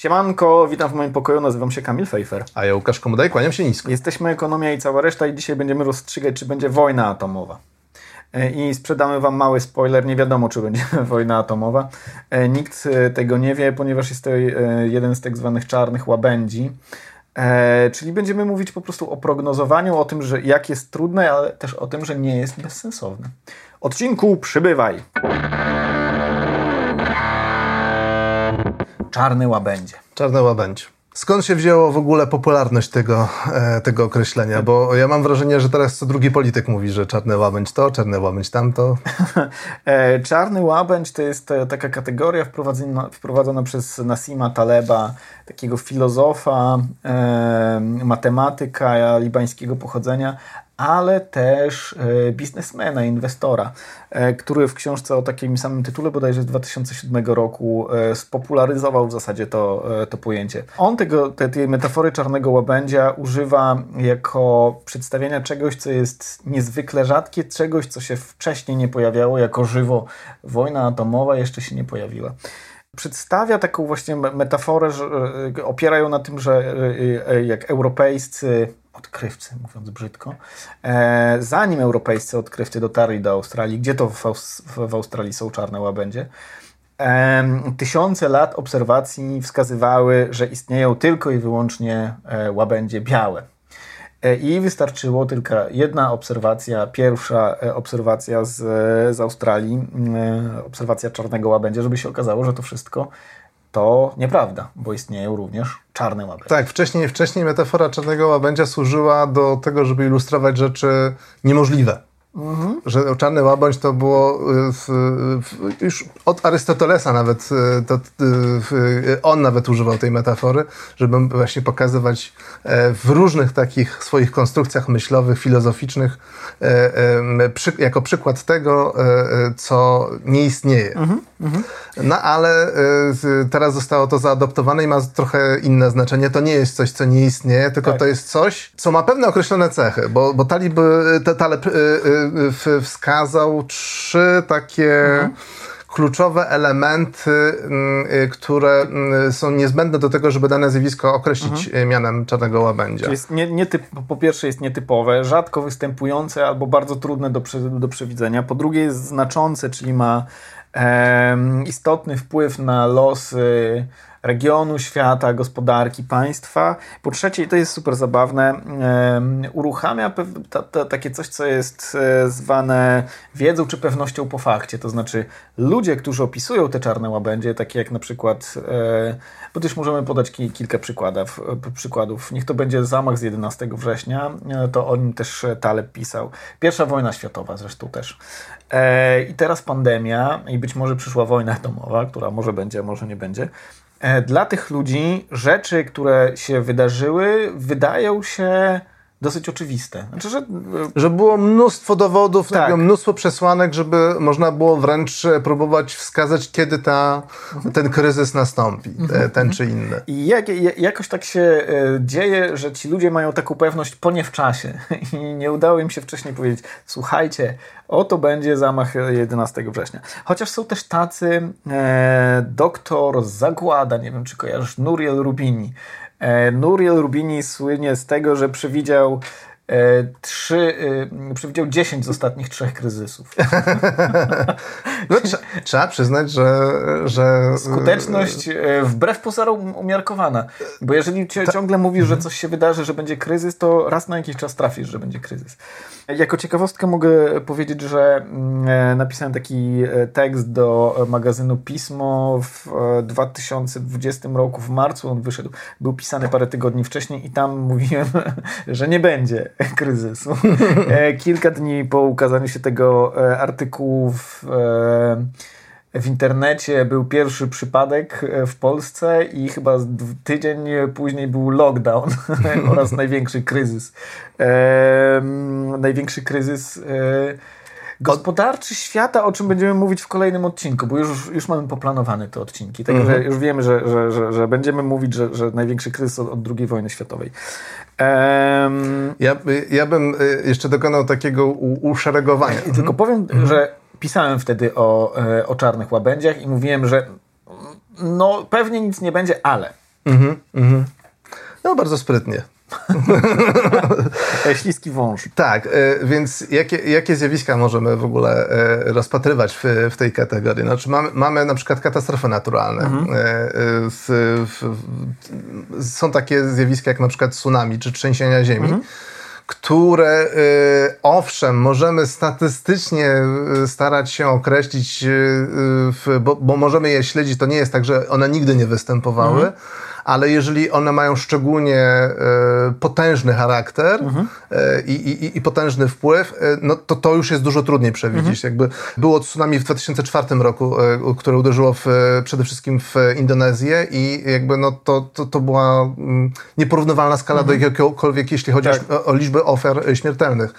Siemanko, witam w moim pokoju, nazywam się Kamil Fejfer. A ja Łukasz Komodaj, kłaniam się nisko. Jesteśmy Ekonomia i cała reszta i dzisiaj będziemy rozstrzygać, czy będzie wojna atomowa. E, I sprzedamy Wam mały spoiler, nie wiadomo, czy będzie wojna atomowa. E, nikt e, tego nie wie, ponieważ jest to jeden z tak zwanych czarnych łabędzi. Czyli będziemy mówić po prostu o prognozowaniu, o tym, że jak jest trudne, ale też o tym, że nie jest bezsensowne. Odcinku przybywaj! Czarny łabędzie. Czarny łabędzie. Skąd się wzięło w ogóle popularność tego, e, tego określenia? Bo ja mam wrażenie, że teraz co drugi polityk mówi, że czarny łabędź to, czarny łabędź tamto. E, czarny łabędź to jest e, taka kategoria wprowadzona, wprowadzona przez Nasima Taleba, takiego filozofa, matematyka libańskiego pochodzenia, ale też e, biznesmena, inwestora, e, który w książce o takim samym tytule, bodajże z 2007 roku, e, spopularyzował w zasadzie to, to pojęcie. On tego, te, tej metafory czarnego łabędzia używa jako przedstawienia czegoś, co jest niezwykle rzadkie, czegoś, co się wcześniej nie pojawiało jako żywo. Wojna atomowa jeszcze się nie pojawiła przedstawia taką właśnie metaforę, że opierają na tym, że jak europejscy odkrywcy, mówiąc brzydko, e, zanim europejscy odkrywcy dotarli do Australii, gdzie to w, w Australii są czarne łabędzie, e, tysiące lat obserwacji wskazywały, że istnieją tylko i wyłącznie e, łabędzie białe. E, I wystarczyło tylko jedna obserwacja, pierwsza e, obserwacja z, z Australii, obserwacja czarnego łabędzia, żeby się okazało, że to wszystko to nieprawda, bo istnieją również czarne łabędzie. Tak, wcześniej, wcześniej metafora czarnego łabędzia służyła do tego, żeby ilustrować rzeczy niemożliwe. Mhm. Że czarny łabędź to było y, w, w, już od Arystotelesa nawet, y, to, y, on nawet używał tej metafory, żeby właśnie pokazywać e, w różnych takich swoich konstrukcjach myślowych, filozoficznych e, przy, jako przykład tego, e, co nie istnieje. Mhm. Mhm. No ale teraz zostało to zaadoptowane i ma trochę inne znaczenie. To nie jest coś, co nie istnieje, tylko tak. to jest coś, co ma pewne określone cechy, bo, bo Talib, Taleb wskazał trzy takie mhm. kluczowe elementy, mm, y, które mm, są niezbędne do tego, żeby dane zjawisko określić mhm. mianem czarnego łabędzia. Czyli jest nie, nietyp, po pierwsze jest nietypowe, rzadko występujące albo bardzo trudne do, do przewidzenia. Po drugie jest znaczące, czyli ma e, istotny wpływ na losy regionu, świata, gospodarki, państwa. Po trzecie, i to jest super zabawne, uruchamia ta, ta, takie coś, co jest e, zwane wiedzą czy pewnością po fakcie. To znaczy, ludzie, którzy opisują te czarne łabędzie, takie jak na przykład, e, bo też możemy podać kilka przykładów, przykładów. Niech to będzie zamach z 11 września, e, to o nim też Taleb pisał. Pierwsza wojna światowa zresztą też. I teraz pandemia i być może przyszła wojna domowa, która może będzie, może nie będzie. E, dla tych ludzi rzeczy, które się wydarzyły, wydają się dosyć oczywiste. Znaczy, że... że było mnóstwo dowodów, tak. Mnóstwo przesłanek, żeby można było wręcz próbować wskazać, kiedy ta, ten kryzys nastąpi, ten czy inny. I jak, jakoś tak się e, dzieje, że ci ludzie mają taką pewność po nie w czasie i nie udało im się wcześniej powiedzieć, słuchajcie, oto będzie zamach 11 września. Chociaż są też tacy e, doktor Zagłada, nie wiem czy kojarzysz, Nuriel Rubini, E, Nuriel Rubini słynie z tego, że przewidział E, trzy, e, przewidział 10 z ostatnich trzech kryzysów. no, trzeba, przyznać, że, że... Skuteczność e, wbrew pozorom umiarkowana. Bo jeżeli ciągle mówisz, że mhm. coś się wydarzy, że będzie kryzys, to raz na jakiś czas trafisz, że będzie kryzys. Jako ciekawostkę mogę powiedzieć, że mm, napisałem taki tekst do magazynu Pismo w 2020 roku, w marcu on wyszedł. Był pisany parę tygodni wcześniej i tam mówiłem, że nie będzie kryzysu. E, kilka dni po ukazaniu się tego e, artykułu w, e, w internecie był pierwszy przypadek w Polsce i chyba tydzień później był lockdown oraz największy kryzys. Największy kryzys gospodarczy świata, o czym będziemy mówić w kolejnym odcinku, bo już, już mamy poplanowane te odcinki. Także mhm. już wiemy, że, że, że, że, będziemy mówić, że, że największy kryzys od, od II wojny światowej. Um, ja, ja bym y, jeszcze dokonał takiego uszeregowania. I tylko powiem, mhm. że pisałem wtedy o, e, o czarnych łabędziach i mówiłem, że no pewnie nic nie będzie, ale Mhm, mhm. No, bardzo sprytnie. Śliski wąż. Tak, e, więc jakie, jakie zjawiska możemy w ogóle e, rozpatrywać w, w tej kategorii? Znaczy mamy, mamy na przykład katastrofy naturalne. Mhm. W, w, są takie zjawiska jak na przykład tsunami czy trzęsienia ziemi. Mhm które y, owszem, możemy statystycznie starać się określić, y, bo, bo, możemy je śledzić, to nie jest tak, że one nigdy nie występowały. Mhm ale jeżeli one mają szczególnie e, potężny charakter mhm. e, i, i, i, potężny wpływ, e, no to to już jest dużo trudniej przewidzieć. Mhm. Jakby było tsunami w 2004 roku, które uderzyło w, przede wszystkim w Indonezję i jakby no to, to, to była mm, nieporównywalna skala mhm. do jakiegokolwiek, jeśli chodzi tak. o, o liczbę ofiar śmiertelnych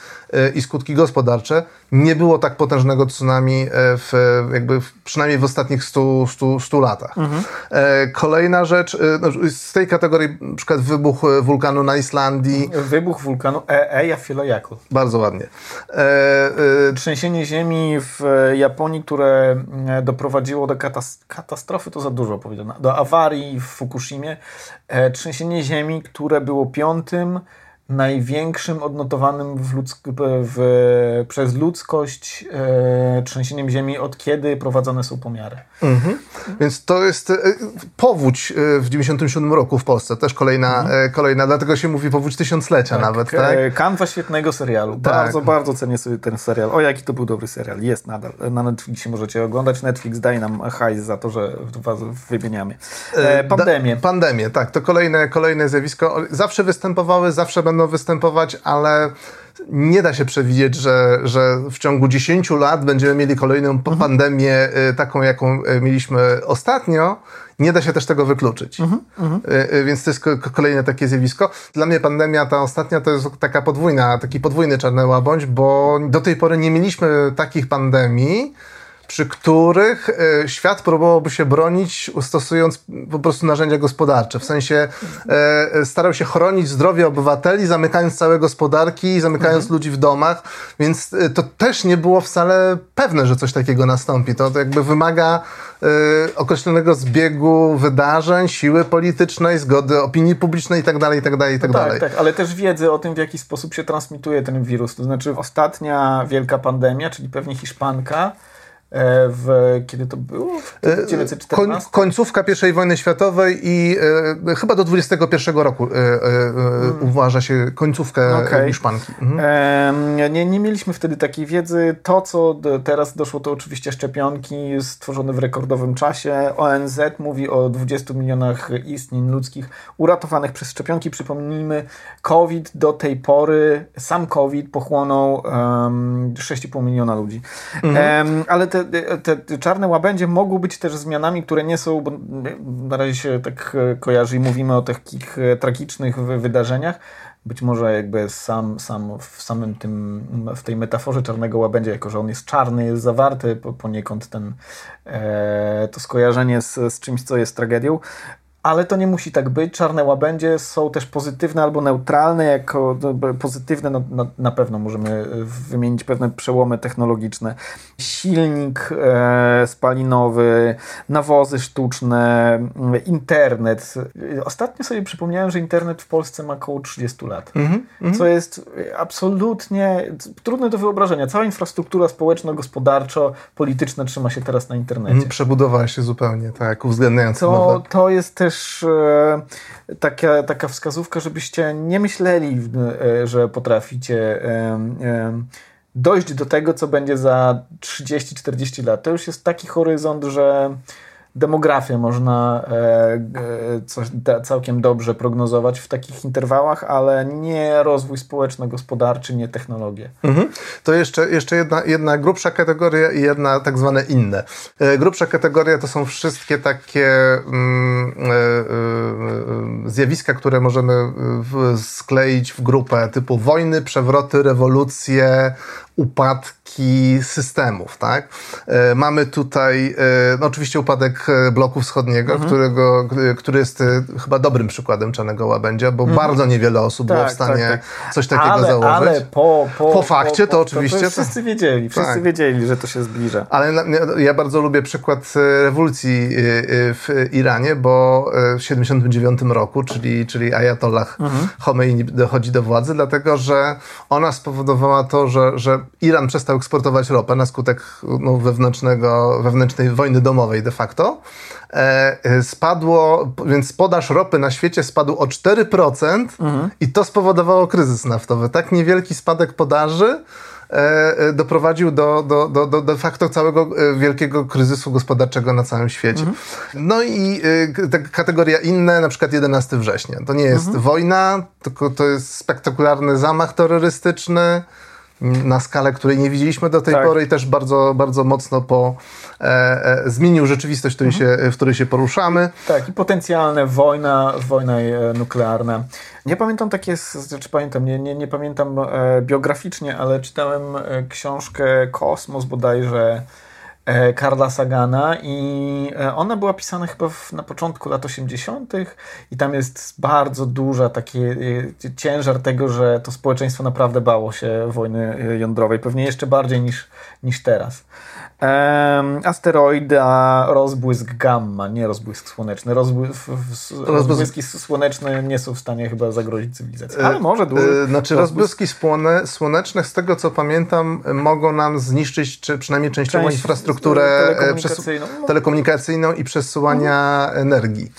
i skutki gospodarcze. Nie było tak potężnego tsunami w, jakby w, przynajmniej w ostatnich 100, 100, 100 latach. Mhm. Kolejna rzecz, no, z tej kategorii na przykład wybuch e, wulkanu na Islandii. Wybuch wulkanu Eyjafjallajökull. Bardzo ładnie. E, e... Trzęsienie ziemi w Japonii, które e, doprowadziło do katastrofy, to za dużo powiedziane, do awarii w Fukushimie. E, trzęsienie ziemi, które było piątym największym odnotowanym w w, przez ludzkość e, trzęsieniem ziemi, od kiedy prowadzone są pomiary. Mhm. Więc to jest e, powódź e, w 97 roku w Polsce, też kolejna, mhm. e, kolejna dlatego się mówi powódź tysiąclecia tak, nawet. Tak? E, kanwa świetnego serialu. Tak. Bardzo, bardzo cenię sobie ten serial. O, jaki to był dobry serial. Jest nadal. Na Netflixie możecie oglądać. Netflix daje nam hajs za to, że was wymieniamy. E, pandemię. Da, pandemię, tak. To kolejne, kolejne zjawisko. Zawsze występowały, zawsze będą występować, ale nie da się przewidzieć, że, że w ciągu 10 lat będziemy mieli kolejną mhm. pandemię y, taką, jaką y, mieliśmy ostatnio. Nie da się też tego wykluczyć. Mhm, mhm. Y, więc to jest kolejne takie zjawisko. Dla mnie pandemia ta ostatnia to jest taka podwójna, taki podwójny czarny łabądź, bo do tej pory nie mieliśmy takich pandemii, przy których e, świat próbowałby się bronić, stosując po prostu narzędzia gospodarcze. W sensie e, e, starał się chronić zdrowie obywateli, zamykając całe gospodarki, zamykając mhm. ludzi w domach, więc to też nie było wcale pewne, że coś takiego nastąpi. To, to jakby wymaga określonego zbiegu wydarzeń, siły politycznej, zgody opinii publicznej itd., itd., itd. No tak, tak, ale też wiedzy o tym, w jaki sposób się transmituje ten wirus. To znaczy ostatnia wielka pandemia, czyli pewnie hiszpanka, w, kiedy to było? W 1914? E, końcówka I wojny światowej i e, chyba do 21 roku e, e, hmm. uważa się końcówkę okay. Hiszpanki. Mhm. E, nie, nie mieliśmy wtedy takiej wiedzy. To, co teraz doszło, to oczywiście szczepionki stworzone w rekordowym czasie. ONZ mówi o 20 milionach istnień ludzkich uratowanych przez szczepionki. Przypomnijmy, COVID do tej pory, sam COVID pochłonął um, 6,5 miliona ludzi. Mhm. ale te te, te, czarne łabędzie mogą być też zmianami, które nie są, bo na razie się tak kojarzy i mówimy o takich e, tragicznych wydarzeniach, być może jakby sam, sam w samym tym, w tej metaforze czarnego łabędzia, jako że on jest czarny, jest zawarty poniekąd ten, e, to skojarzenie z, z czymś, co jest tragedią, ale to nie musi tak być. Czarne łabędzie są też pozytywne albo neutralne. Jako no, pozytywne no, no, na pewno możemy e, wymienić pewne przełomy technologiczne. Silnik e, spalinowy, nawozy sztuczne, mm, internet. Ostatnio sobie przypomniałem, że internet w Polsce ma około 30 lat, mm -hmm. co jest absolutnie trudne do wyobrażenia. Cała infrastruktura społeczno-gospodarczo-polityczna trzyma się teraz na internecie. Mm, przebudowała się zupełnie, tak, uwzględniając to, nowe... To jest też też e, taka, taka wskazówka, żebyście nie myśleli, e, że potraficie e, dojść do tego, co będzie za 30-40 lat. To już jest taki horyzont, że demografię można e, e, całkiem dobrze prognozować w takich interwałach, ale nie rozwój społeczno-gospodarczy, nie technologię. Mhm. To jeszcze, jeszcze jedna, jedna grubsza kategoria i jedna tak zwane inne. E, grubsza kategoria to są wszystkie takie mm, zjawiska, które możemy w, skleić w grupę typu wojny, przewroty, rewolucje, upadki systemów, tak? E, mamy tutaj e, no oczywiście upadek e, bloku wschodniego, mhm. którego, który jest chyba dobrym przykładem Czarnego Łabędzia, bo mhm. bardzo niewiele osób tak, było w stanie tak, tak. coś takiego ale, założyć. Ale po, po, po fakcie po, to oczywiście... To, to wszyscy wiedzieli, wszyscy tak. wiedzieli, że to się zbliża. Ale ja bardzo lubię przykład rewolucji w Iranie, bo w 79 roku, czyli, czyli Ayatollah mhm. Khomeini dochodzi do władzy, dlatego że ona spowodowała to, że, że Iran przestał eksportować ropę na skutek no, wewnętrznego, wewnętrznej wojny domowej de facto. E, e spadło, więc podaż ropy na świecie spadł o 4% mhm. i to spowodowało kryzys naftowy. Tak niewielki spadek podaży E, doprowadził do, do, do, do de facto całego wielkiego kryzysu gospodarczego na całym świecie. Mhm. No i kategoria inne, na przykład 11 września. To nie jest mhm. wojna, tylko to jest spektakularny zamach terrorystyczny, na skalę, której nie widzieliśmy do tej tak. pory i też bardzo, bardzo mocno po, e, e, zmienił rzeczywistość, w której, mhm. się, w której się poruszamy. Tak, i potencjalne wojna, wojna e, nuklearna. Nie pamiętam takie, znaczy pamiętam, nie, nie, nie pamiętam e, biograficznie, ale czytałem e, książkę Kosmos bodajże, Karla Sagana i e, ona była pisana chyba w, na początku lat 80. i tam jest bardzo duża taki e, ciężar tego, że to społeczeństwo naprawdę bało się wojny jądrowej, pewnie jeszcze bardziej niż, niż teraz. Asteroida, rozbłysk gamma, nie rozbłysk słoneczny. Rozbłysk, rozbłyski słoneczne nie są w stanie chyba zagrozić cywilizacji, ale może duży. Znaczy rozbłyski słoneczne, z tego co pamiętam, mogą nam zniszczyć, czy przynajmniej częściowo Część infrastrukturę telekomunikacyjną. telekomunikacyjną i przesyłania mhm. energii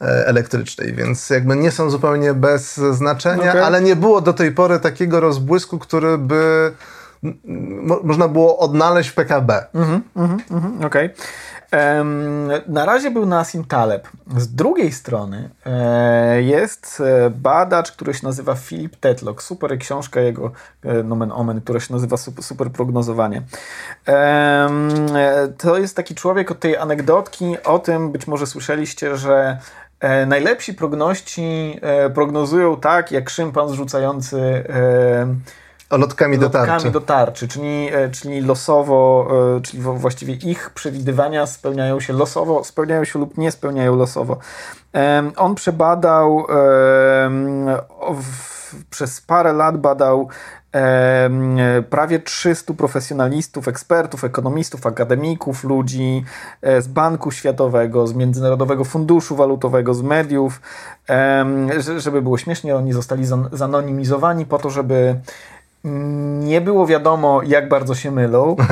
elektrycznej, więc jakby nie są zupełnie bez znaczenia, okay. ale nie było do tej pory takiego rozbłysku, który by mo można było odnaleźć w PKB. Mhm, mhm, mhm, okej. Okay. Na razie był Nassim Taleb. Z drugiej strony e, jest e, badacz, który się nazywa Philip Tetlock. Super książka jego, e, nomen omen, która się nazywa Super Prognozowanie. To jest taki człowiek od tej anegdotki o tym, być może słyszeliście, że najlepsi progności prognozują tak, jak szympan zrzucający lotkami do tarczy. Lotkami do tarczy, czyli, e, czyli losowo, e, czyli właściwie ich przewidywania spełniają się losowo, spełniają się lub nie spełniają losowo. On przebadał, przez parę lat badał prawie 300 profesjonalistów, ekspertów, ekonomistów, akademików, ludzi e, z Banku Światowego, z Międzynarodowego Funduszu Walutowego, z mediów, żeby było śmiesznie, oni zostali zanonimizowani po to, żeby nie było wiadomo, jak bardzo się mylą.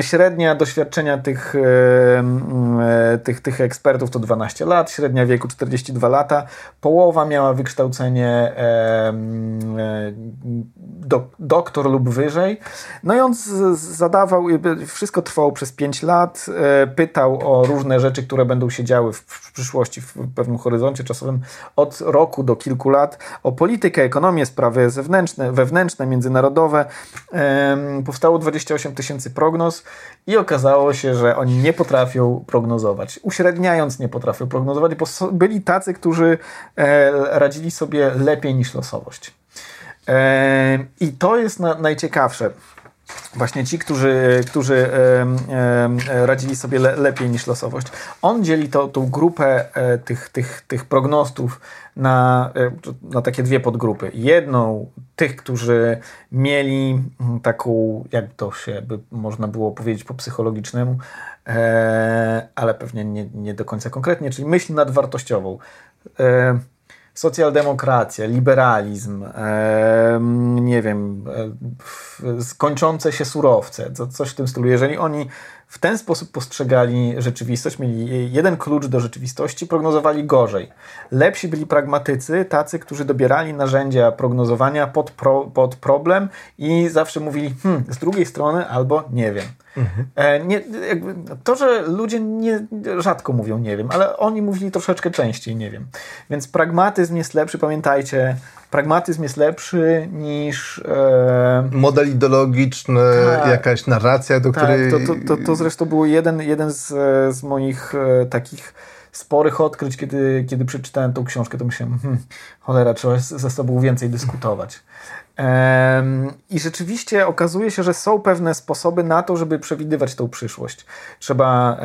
średnia doświadczenia tych, e, tych, tych ekspertów to 12 lat, średnia wieku 42 lata. Połowa miała wykształcenie e, do, doktor lub wyżej. No i on zadawał, wszystko trwało przez 5 lat, e, pytał o różne rzeczy, które będą się działy w przyszłości, w pewnym horyzoncie czasowym od roku do kilku lat, o politykę, ekonomię, sprawy zewnętrzne, wewnętrzne, międzynarodowe. Powstało 28 tysięcy prognoz i okazało się, że oni nie potrafią prognozować. Uśredniając nie potrafią prognozować, bo byli tacy, którzy e, radzili sobie lepiej niż losowość. I to jest najciekawsze. Właśnie ci, którzy, którzy radzili sobie le, lepiej niż losowość. On dzieli to, tą grupę e, tych, tych, tych prognostów na, e, na takie dwie podgrupy. Jedną tych, którzy mieli mm, taką, jak to się by można było powiedzieć po psychologicznemu, e, ale pewnie nie, nie do końca konkretnie, czyli myśl nadwartościową. Socjaldemokracja, liberalizm, e, nie wiem, e, skończące się surowce, coś w tym stylu. Jeżeli oni w ten sposób postrzegali rzeczywistość, mieli jeden klucz do rzeczywistości, prognozowali gorzej. Lepsi byli pragmatycy, tacy, którzy dobierali narzędzia prognozowania pod, pro, pod problem i zawsze mówili, hmm, z drugiej strony albo nie wiem. Mhm. Nie, to, że ludzie nie, rzadko mówią nie wiem, ale oni mówili troszeczkę częściej nie wiem. Więc pragmatyzm jest lepszy, pamiętajcie, pragmatyzm jest lepszy niż... E... Model ideologiczny, tak, jakaś narracja, do tak, której... To, to, to, to zresztą był jeden, jeden z, z moich e, takich sporych odkryć, kiedy, kiedy przeczytałem tą książkę, to myślałem, hmm, cholera, trzeba ze sobą więcej dyskutować. I rzeczywiście okazuje się, że są pewne sposoby na to, żeby przewidywać tą przyszłość. Trzeba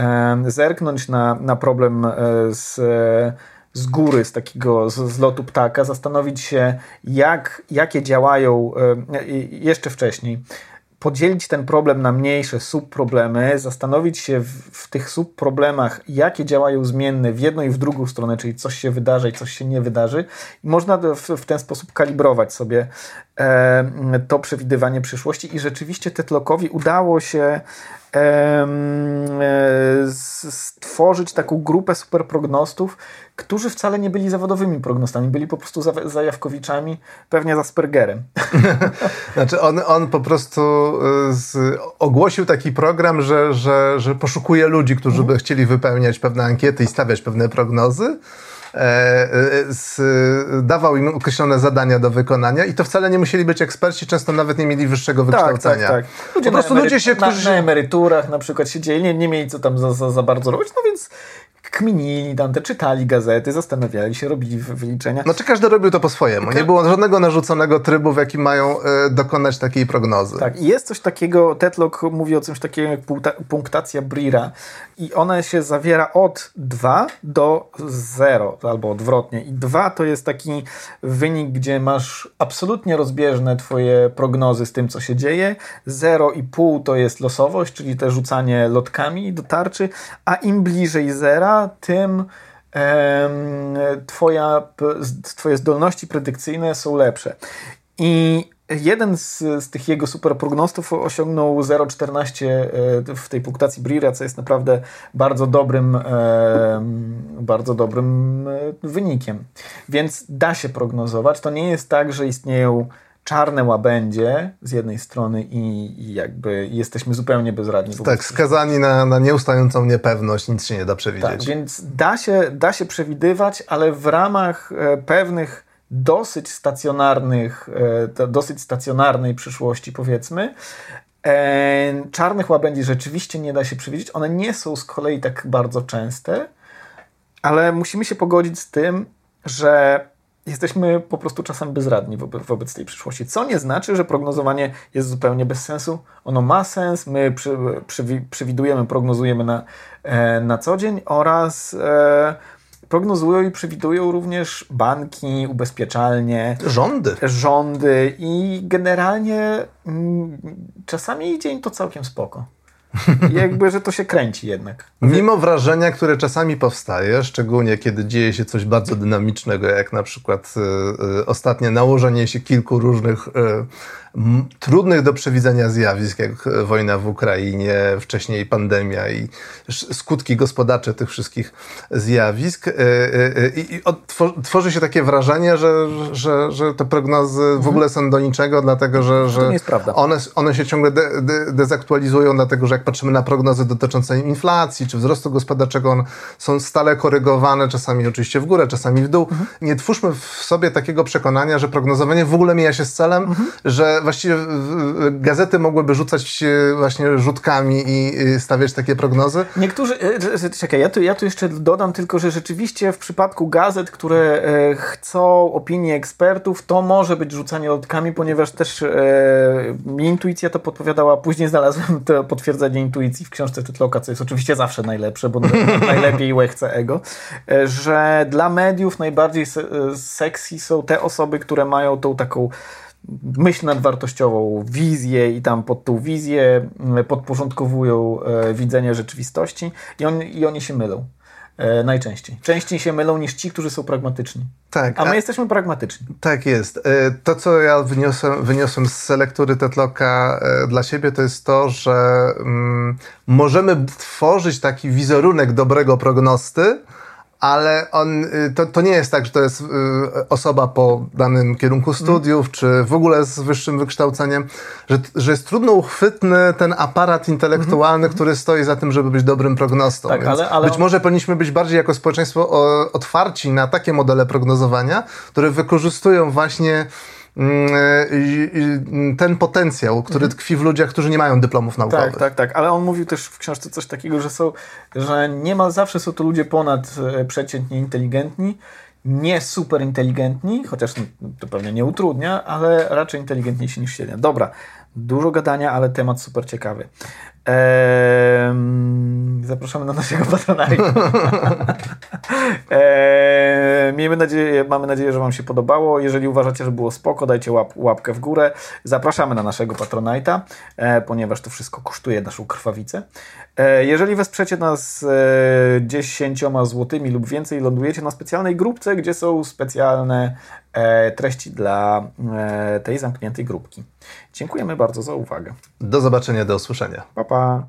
zerknąć na, na problem e, z, z góry, z takiego z, z lotu ptaka, zastanowić się, jak, jakie działają jeszcze wcześniej podzielić ten problem na mniejsze subproblemy, zastanowić się w, w, tych subproblemach, jakie działają zmienne w jedną i w drugą stronę, czyli coś się wydarzy i coś się nie wydarzy. I można w, w ten sposób kalibrować sobie to przewidywanie przyszłości i rzeczywiście Tetlokowi udało się e, stworzyć taką grupę superprognostów, którzy wcale nie byli zawodowymi prognostami, byli po prostu zajawkowiczami, pewnie z Aspergerem. znaczy on, on po prostu y, z, ogłosił taki program, że, że, że poszukuje ludzi, którzy mhm. by chcieli wypełniać pewne ankiety i stawiać pewne prognozy. E, e, z, dawał im określone zadania do wykonania i to wcale nie musieli być eksperci, często nawet nie mieli wyższego tak, wykształcenia. Tak, tak. Ludzie po prostu ludzie się, którzy... Na, na emeryturach na przykład siedzieli, nie, nie mieli co tam za, za, za bardzo robić, no więc kminili tam, te czytali gazety, zastanawiali się, robili wyliczenia. Znaczy każdy robił to po swojemu. Nie było żadnego narzuconego trybu, w jakim mają y, dokonać takiej prognozy. Tak, i jest coś takiego, Tetlock mówi o czymś takiego jak punktacja Brira i ona się zawiera od 2 do 0, albo odwrotnie. I 2 to jest taki wynik, gdzie masz absolutnie rozbieżne twoje prognozy z tym, co się dzieje. 0,5 to jest losowość, czyli te rzucanie lotkami do tarczy, a im bliżej zera, tym twoja, twoje zdolności predykcyjne są lepsze. I jeden z, z tych jego superprognostów osiągnął 0,14 e, w tej punktacji Brira, co jest naprawdę bardzo dobrym, bardzo dobrym e, wynikiem. Więc da się prognozować. To nie jest tak, że istnieją czarne łabędzie z jednej strony i, i jakby jesteśmy zupełnie bezradni. Tak, skazani na, na nieustającą niepewność, nic się nie da przewidzieć. Tak, więc da się, da się przewidywać, ale w ramach e, pewnych dosyć stacjonarnych, e, dosyć stacjonarnej przyszłości powiedzmy, e, czarnych łabędzi rzeczywiście nie da się przewidzieć. One nie są z kolei tak bardzo częste, ale musimy się pogodzić z tym, że jesteśmy po prostu czasem bezradni wobec, wobec tej przyszłości. Co nie znaczy, że prognozowanie jest zupełnie bez sensu. Ono ma sens, my przy, przy, przewidujemy, prognozujemy na, e, na co dzień oraz e, prognozują i przewidują również banki, ubezpieczalnie, rządy. rządy i generalnie m, mm, czasami idzie im to całkiem spoko. jakby, że to się kręci jednak. Mimo wrażenia, które czasami powstaje, szczególnie kiedy dzieje się coś bardzo dynamicznego, jak na przykład y, y, ostatnie nałożenie się kilku różnych y, trudnych do przewidzenia zjawisk, jak wojna w Ukrainie, wcześniej pandemia i skutki gospodarcze tych wszystkich zjawisk. E, e, e, I tworzy się takie wrażenie, że, że, że te prognozy w mhm. ogóle są do niczego, dlatego że, że one, one się ciągle de, de, dezaktualizują, dlatego że jak patrzymy na prognozy dotyczące inflacji czy wzrostu gospodarczego, one są stale korygowane, czasami oczywiście w górę, czasami w dół. Mhm. Nie twórzmy w sobie takiego przekonania, że prognozowanie w ogóle mija się z celem, mhm. że właściwie gazety mogłyby rzucać właśnie rzutkami i stawiać takie prognozy? Niektórzy, e, czekaj, ja tu, ja tu jeszcze dodam tylko, że rzeczywiście w przypadku gazet, które e, chcą opinii ekspertów, to może być rzucanie rzutkami, ponieważ też e, mi intuicja to podpowiadała, później znalazłem to potwierdzenie intuicji w książce Tytloka, co jest oczywiście zawsze najlepsze, bo najlepiej łechce ego, że dla mediów najbardziej sexy są te osoby, które mają tą taką myśl nadwartościową, wizję i tam pod tą wizję mm, podporządkowują e, widzenie rzeczywistości i, on, i oni się mylą. E, najczęściej. Częściej się mylą niż ci, którzy są pragmatyczni. Tak, a my a, jesteśmy pragmatyczni. Tak jest. E, to, co ja wyniosłem, wyniosłem z lektury Tetlocka e, dla siebie, to jest to, że mm, możemy tworzyć taki wizerunek dobrego prognosty, ale on, y, to, to nie jest tak, że to jest y, osoba po danym kierunku studiów, czy w ogóle z wyższym wykształceniem, że, że jest trudno uchwytny ten aparat intelektualny, mm -hmm. który stoi za tym, żeby być dobrym prognostą. Tak, ale, ale... Być może powinniśmy być bardziej jako społeczeństwo otwarci na takie modele prognozowania, które wykorzystują właśnie mm, ten potencjał, który mhm. tkwi w ludziach, którzy nie mają dyplomów naukowych. Tak, tak, tak. Ale on mówił też w książce coś takiego, że są, że niemal zawsze są to ludzie ponad e, przeciętnie inteligentni, nie super inteligentni, chociaż to pewnie nie utrudnia, ale raczej inteligentniejsi niż średnia. Dobra, dużo gadania, ale temat super ciekawy. Eee, zapraszamy na naszego patrona. eee, miejmy nadzieję, mamy nadzieję, że Wam się podobało. Jeżeli uważacie, że było spoko, dajcie łap, łapkę w górę. Zapraszamy na naszego Patronite'a, e, ponieważ to wszystko kosztuje naszą krwawicę. E, jeżeli wesprzecie nas e, 10 złotymi lub więcej, lądujecie na specjalnej grupce, gdzie są specjalne e, treści dla e, tej zamkniętej grupki. Dziękujemy bardzo za uwagę. Do zobaczenia, do usłyszenia. Pa, pa.